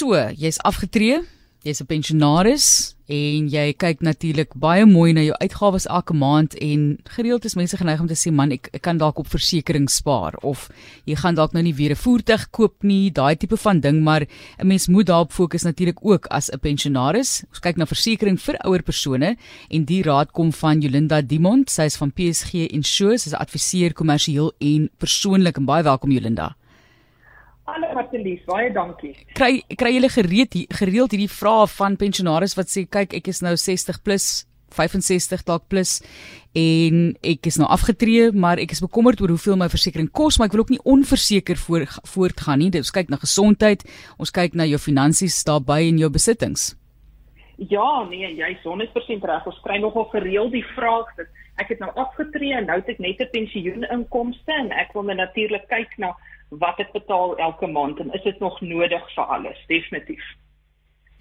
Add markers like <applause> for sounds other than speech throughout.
So, jy's afgetree, jy's 'n pensionaris en jy kyk natuurlik baie mooi na jou uitgawes elke maand en gereeld is mense geneig om te sê man, ek, ek kan dalk op versekerings spaar of jy gaan dalk nou nie weer 'n voertuig koop nie, daai tipe van ding, maar 'n mens moet daarop fokus natuurlik ook as 'n pensionaris. Ons kyk na versekerings vir ouer persone en die raad kom van Jolinda Dimond, sy is van PSG Insure, sy is adviseur kommersieel en persoonlik en baie welkom Jolinda. Hallo Martelies, baie dankie. Kry kry julle gereed gereeld hierdie vrae van pensionaars wat sê kyk ek is nou 60 plus 65 dalk plus en ek is nou afgetree maar ek is bekommerd oor hoeveel my versekerings kos maar ek wil ook nie onverseker voor, voortgaan nie. Ons kyk na gesondheid, ons kyk na jou finansies daarbey en jou besittings. Ja, nee, jy is 100% reg. Ons kry nogal gereeld die vraag dat ek het nou afgetree en nou het ek net 'n pensioeninkomste en ek wil net natuurlik kyk na wat ek betaal elke maand en is dit nog nodig vir alles? Definitief.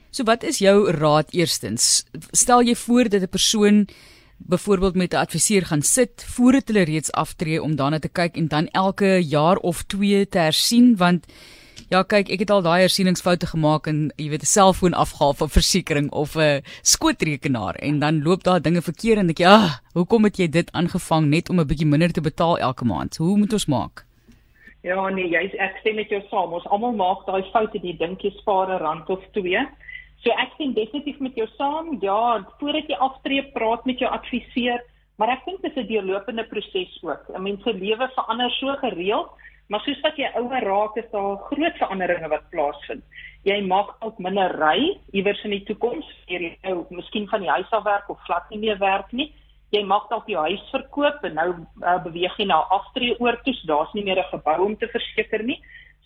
So wat is jou raad eerstens? Stel jy voor dat 'n persoon byvoorbeeld met 'n adviseur gaan sit voordat hulle reeds aftree om daarna te kyk en dan elke jaar of 2 te hersien want ja kyk ek het al daai hersieningsfoute gemaak en jy weet 'n selfoon afgehaal vir versekerings of 'n skootrekenaar en dan loop daar dinge verkeerd en ek ja ah, hoekom het jy dit aangevang net om 'n bietjie minder te betaal elke maand hoe moet ons maak Ja nee, jy ek stem met jou saam. Ons almal maak daai foute, jy dink jy spaar 'n rand of twee. So ek stem definitief met jou saam. Ja, voordat jy aftree, praat met jou adviseur, maar ek dink dit is 'n deurlopende proses ook. 'n Mens se lewe verander so gereeld, maar soos wat jy ouer raak, is daar groot veranderinge wat plaasvind. Jy maak ook minder ry iewers in die toekoms, jy nou miskien van die huis af werk of glad nie meer werk nie jy mag dalk jou huis verkoop en nou uh, beweeg jy na aftree oor toe, so daar's nie meer 'n gebou om te verseker nie.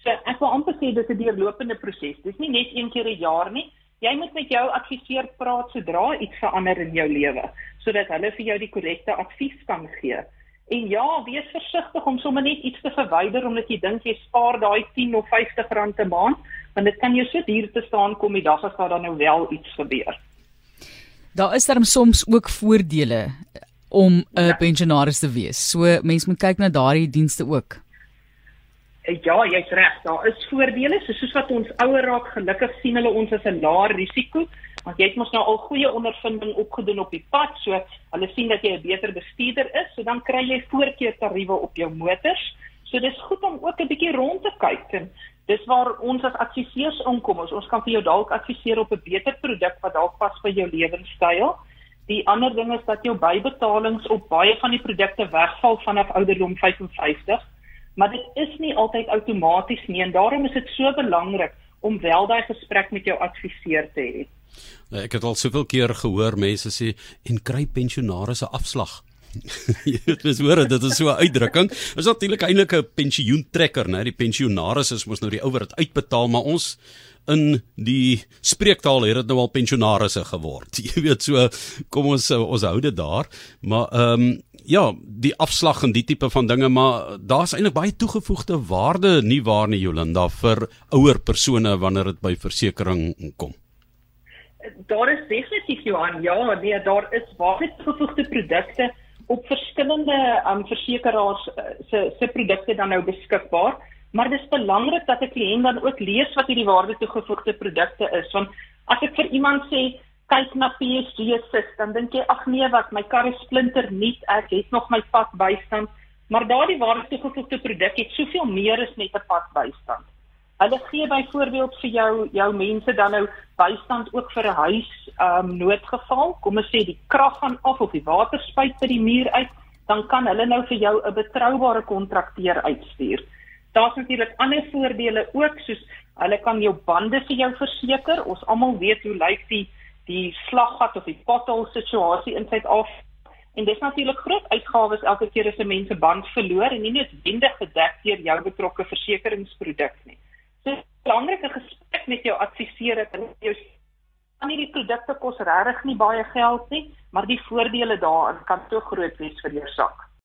So ek wil amper sê dis 'n deurlopende proses. Dis nie net een keer 'n jaar nie. Jy moet met jou adviseur praat sodra iets verander in jou lewe, sodat hulle vir jou die korrekte advies kan gee. En ja, wees versigtig om sommer net iets te verwyder omdat jy dink jy spaar daai 10 of 50 rand 'n maand, want dit kan jou so duur te staan kom die dag as daar dan nou wel iets gebeur. Daar is darm soms ook voordele om 'n ja. pensionaris te wees. So mense moet kyk na daardie dienste ook. Ja, jy's reg. Daar is voordele, so soos wat ons ouer raak, gelukkig sien hulle ons as 'n laer risiko, want jy het mos nou al goeie ondervinding opgedoen op die pad, so hulle sien dat jy 'n beter bestuurder is, so dan kry jy voorkeurtariewe op jou motors. So dis goed om ook 'n bietjie rond te kyk en dis waar ons as adviseurs inkom. Ons, ons kan vir jou dalk adviseer op 'n beter produk wat dalk pas by jou lewenstyl. Die ander ding is dat jou bybetalings op baie van die produkte wegval vanaf ouderdom 55, maar dit is nie altyd outomaties nie en daarom is dit so belangrik om wel daai gesprek met jou adviseur te hê. Ek het al soveel keer gehoor mense sê en kry pensionaars 'n afslag. <laughs> Jy weet mens hoor dit is so 'n uitdrukking. Is natuurlik eintlik 'n pensioentrekker, né? Die pensionaris is mos nou die ou wat uitbetaal, maar ons in die spreektaal het dit nou al pensionarisse geword. <laughs> Jy weet so kom ons ons hou dit daar. Maar ehm um, ja, die afslag en die tipe van dinge, maar daar's eintlik baie toegevoegde waarde nie waar nie Jolanda vir ouer persone wanneer dit by versekerings kom. Daar is definitief Johan, ja, nee, daar is baie toegevoegde produkte op verskillende um, versekeraars uh, se se produkte dan nou beskikbaar. Maar dit is belangrik dat 'n kliënt dan ook lees wat hierdie waarde toegevoegde produkte is, want as ek vir iemand sê kyk na PSG sis, dan dink jy ag nee wat, my kar is splinter nuut, ek het nog my pad bystand, maar daardie waarde toegevoegde produk het soveel meer as net 'n pad bystand. Hulle gee byvoorbeeld vir jou jou mense dan nou bystand ook vir 'n huis um, noodgeval. Kom ons sê die krag gaan af of die water spuit by die muur uit, dan kan hulle nou vir jou 'n betroubare kontrakteur uitstuur. Daar's natuurlik ander voordele ook soos hulle kan jou bande vir jou verseker. Ons almal weet hoe lyk die die slaggat of die pothole situasie in Suid-Afrika. En dis natuurlik groot uitgawes elke keer as 'n mens 'n band verloor en nie noodwendig gedek deur jou betrokke versekeringsproduk nie. 'n belangrike gesprek met jou adviseur het en jou aan hierdie produkte kos regtig nie baie geld nie, maar die voordele daarin kan so groot wees vir jou sak.